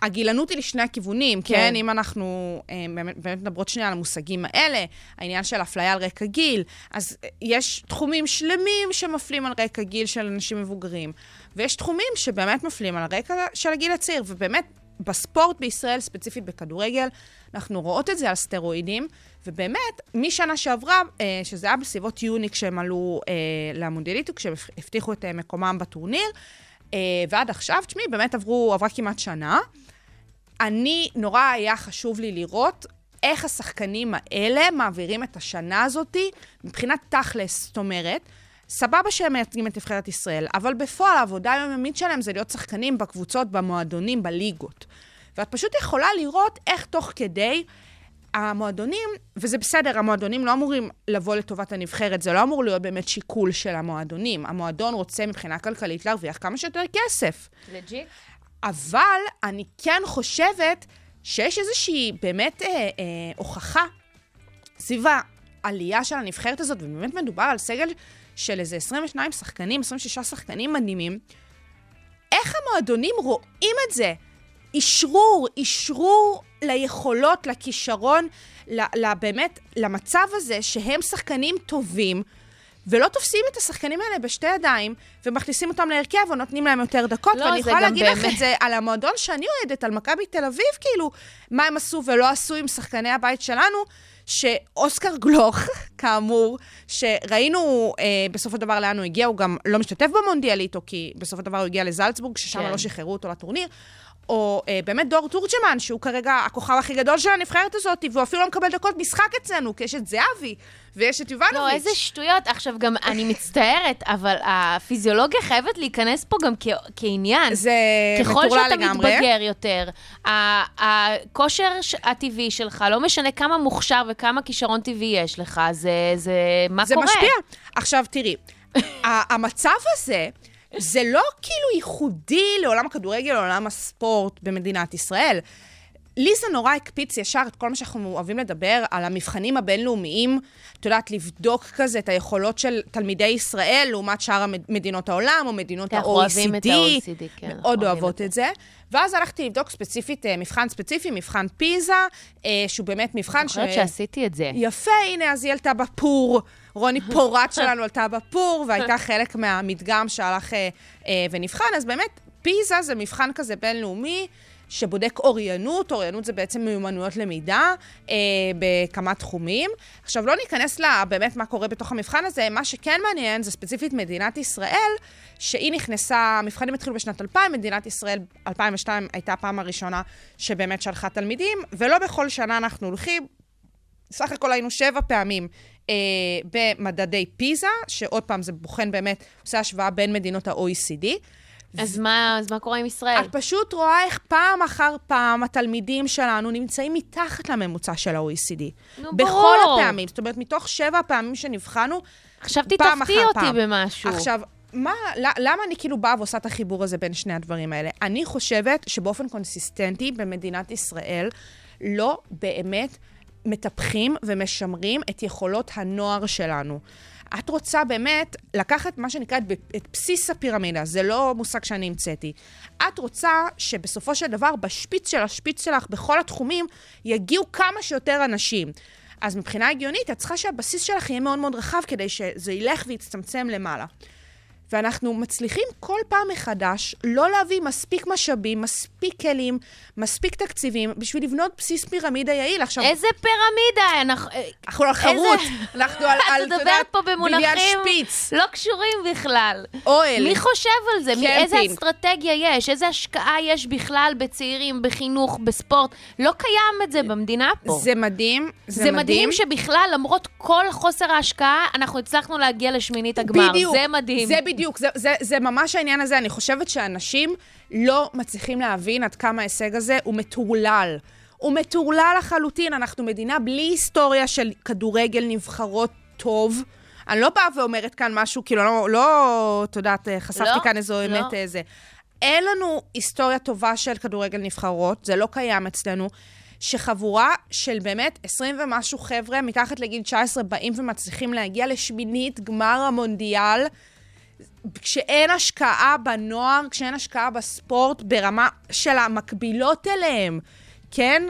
הגילנות היא לשני הכיוונים, כן. כן? אם אנחנו אה, באמת באמת מדברות שנייה על המושגים האלה, העניין של אפליה על רקע גיל, אז אה, יש תחומים שלמים שמפלים על רקע גיל של אנשים מבוגרים, ויש תחומים שבאמת מפלים על רקע של הגיל הצעיר, ובאמת, בספורט בישראל, ספציפית בכדורגל, אנחנו רואות את זה על סטרואידים, ובאמת, משנה שעברה, אה, שזה היה בסביבות יוני כשהם עלו אה, למונדיאליטו, כשהם הבטיחו את אה, מקומם בטורניר, ועד עכשיו, תשמעי, באמת עברו, עברה כמעט שנה. אני, נורא היה חשוב לי לראות איך השחקנים האלה מעבירים את השנה הזאתי מבחינת תכלס, זאת אומרת, סבבה שהם מייצגים את נבחרת ישראל, אבל בפועל העבודה היומיומית שלהם זה להיות שחקנים בקבוצות, במועדונים, בליגות. ואת פשוט יכולה לראות איך תוך כדי המועדונים, וזה בסדר, המועדונים לא אמורים לבוא לטובת הנבחרת, זה לא אמור להיות באמת שיקול של המועדונים. המועדון רוצה מבחינה כלכלית להרוויח כמה שיותר כסף. לג'יט? אבל אני כן חושבת שיש איזושהי באמת אה, אה, הוכחה סביב העלייה של הנבחרת הזאת, ובאמת מדובר על סגל של איזה 22 שחקנים, 26 שחקנים מדהימים. איך המועדונים רואים את זה? אישרור, אישרור ליכולות, לכישרון, באמת, למצב הזה שהם שחקנים טובים, ולא תופסים את השחקנים האלה בשתי ידיים, ומכניסים אותם להרכב ונותנים להם יותר דקות. לא, ואני יכולה להגיד לך את זה על המועדון שאני אוהדת, על מכבי תל אביב, כאילו, מה הם עשו ולא עשו עם שחקני הבית שלנו, שאוסקר גלוך, כאמור, שראינו אה, בסופו של דבר לאן הוא הגיע, הוא גם לא משתתף במונדיאליטו, כי בסופו של דבר הוא הגיע לזלצבורג, ששם כן. לא שחררו אותו לטורניר. או אה, באמת דור תורג'מן, שהוא כרגע הכוכב הכי גדול של הנבחרת הזאת, והוא אפילו לא מקבל דקות משחק אצלנו, כי יש את זהבי ויש את יובנוביץ'. לא, איזה שטויות. עכשיו, גם אני מצטערת, אבל הפיזיולוגיה חייבת להיכנס פה גם כ- כעניין. זה ככל מטורלל שאתה לגמרי. מתבגר יותר, הכושר הטבעי שלך, לא משנה כמה מוכשר וכמה כישרון טבעי יש לך, זה, זה מה זה קורה? משפיע. עכשיו, תראי, המצב הזה, זה לא כאילו ייחודי לעולם הכדורגל, לעולם הספורט במדינת ישראל. לי זה נורא הקפיץ ישר את כל מה שאנחנו אוהבים לדבר על המבחנים הבינלאומיים, את יודעת, לבדוק כזה את היכולות של תלמידי ישראל לעומת שאר מדינות העולם או מדינות אנחנו ה-OECD. אוהבים את ה-OECD, כן, אנחנו מאוד אוהבות את זה. ואז הלכתי לבדוק ספציפית, אה, מבחן ספציפי, מבחן פיזה, אה, שהוא באמת מבחן אני חושבת שעשיתי את זה. יפה, הנה, אז היא עלתה בפור. רוני פורט שלנו עלתה בפור, והייתה חלק מהמדגם שהלך אה, אה, ונבחן. אז באמת, פיזה זה מבחן כזה בינלאומי, שבודק אוריינות, אוריינות זה בעצם מיומנויות למידה אה, בכמה תחומים. עכשיו, לא ניכנס לה באמת מה קורה בתוך המבחן הזה, מה שכן מעניין זה ספציפית מדינת ישראל, שהיא נכנסה, המבחנים התחילו בשנת 2000, מדינת ישראל 2002 הייתה הפעם הראשונה שבאמת שלחה תלמידים, ולא בכל שנה אנחנו הולכים, סך הכל היינו שבע פעמים אה, במדדי פיזה, שעוד פעם, זה בוחן באמת, עושה השוואה בין מדינות ה-OECD. אז מה, אז מה קורה עם ישראל? את פשוט רואה איך פעם אחר פעם התלמידים שלנו נמצאים מתחת לממוצע של ה-OECD. נו, בכל ברור. הפעמים. זאת אומרת, מתוך שבע הפעמים שנבחנו, תפתיע אחר אותי פעם. במשהו. עכשיו, מה, למה אני כאילו באה ועושה את החיבור הזה בין שני הדברים האלה? אני חושבת שבאופן קונסיסטנטי במדינת ישראל לא באמת מטפחים ומשמרים את יכולות הנוער שלנו. את רוצה באמת לקחת מה שנקרא את, בסיס הפירמידה, זה לא מושג שאני המצאתי. את רוצה שבסופו של דבר בשפיץ של השפיץ שלך בכל התחומים יגיעו כמה שיותר אנשים. אז מבחינה הגיונית, את צריכה שהבסיס שלך יהיה מאוד מאוד רחב כדי שזה ילך ויצטמצם למעלה. ואנחנו מצליחים כל פעם מחדש לא להביא מספיק משאבים, מספיק כלים, מספיק תקציבים, בשביל לבנות בסיס פירמידה יעיל. עכשיו, איזה פירמידה? אנחנו... אנחנו על חרוט, אנחנו על, על, את מדברת פה במונחים שפיץ, לא קשורים בכלל. אוהל. מי חושב על זה? מי- איזה קמפינג. אסטרטגיה יש? איזה השקעה יש בכלל בצעירים, בחינוך, בספורט? לא קיים את זה במדינה פה. זה מדהים, זה, זה מדהים שבכלל, למרות כל חוסר ההשקעה, אנחנו הצלחנו להגיע לשמינית הגמר. בדיוק. זה מדהים. זה בדיוק, זה, זה, זה ממש העניין הזה. אני חושבת שאנשים לא מצליחים להבין עד כמה ההישג הזה הוא מטורלל. הוא מטורלל לחלוטין. אנחנו מדינה בלי היסטוריה של כדורגל נבחרות טוב. אני לא באה ואומרת כאן משהו, כאילו, לא, לא את יודעת, חשפתי לא, כאן איזו לא. אמת איזה. אין לנו היסטוריה טובה של כדורגל נבחרות, זה לא קיים אצלנו. שחבורה של באמת 20 ומשהו חבר'ה מתחת לגיל 19 באים ומצליחים להגיע לשמינית גמר המונדיאל, כשאין השקעה בנוער, כשאין השקעה בספורט ברמה של המקבילות אליהם, כן?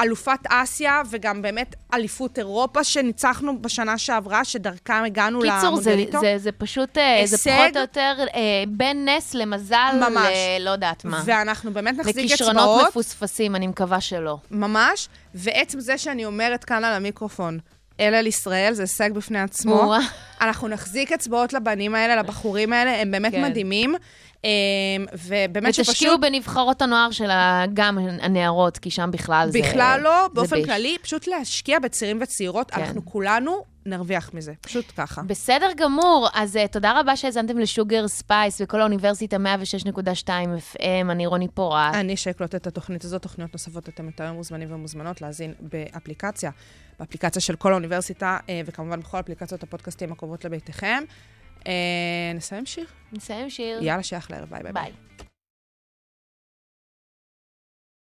אלופת אסיה וגם באמת אליפות אירופה שניצחנו בשנה שעברה, שדרכם הגענו קיצור, זה. זה, זה פשוט, אה, זה הישג. פחות או יותר אה, בין נס למזל, ממש. ל... לא יודעת מה. ואנחנו באמת נחזיק אצבעות. מפוספסים, אני מקווה שלא. ממש, ועצם זה שאני אומרת כאן על המיקרופון, אל על ישראל, זה הישג בפני עצמו. אנחנו נחזיק אצבעות לבנים האלה, לבחורים האלה, הם באמת כן. מדהימים. אה, ובאמת ותשקיעו שפשוט... בנבחרות הנוער של גם הנערות, כי שם בכלל זה... בכלל לא, באופן ביש. כללי, פשוט להשקיע בצעירים וצעירות, כן. אנחנו כולנו נרוויח מזה, פשוט ככה. בסדר גמור, אז uh, תודה רבה שהאזנתם לשוגר ספייס וכל האוניברסיטה 106.2 FM, אני רוני פורט. אני שי קלוט התוכנית הזאת, תוכניות נוספות אתם יותר מוזמנים ומוזמנות להאזין באפליקציה, באפליקציה של כל האוניברסיטה, אה, וכמובן בכל אפליקציות הפודקאסטים הקרובות לביתכם. אה, נסיים שיר? נסיים שיר. יאללה, שייך לערב, ביי ביי. ביי.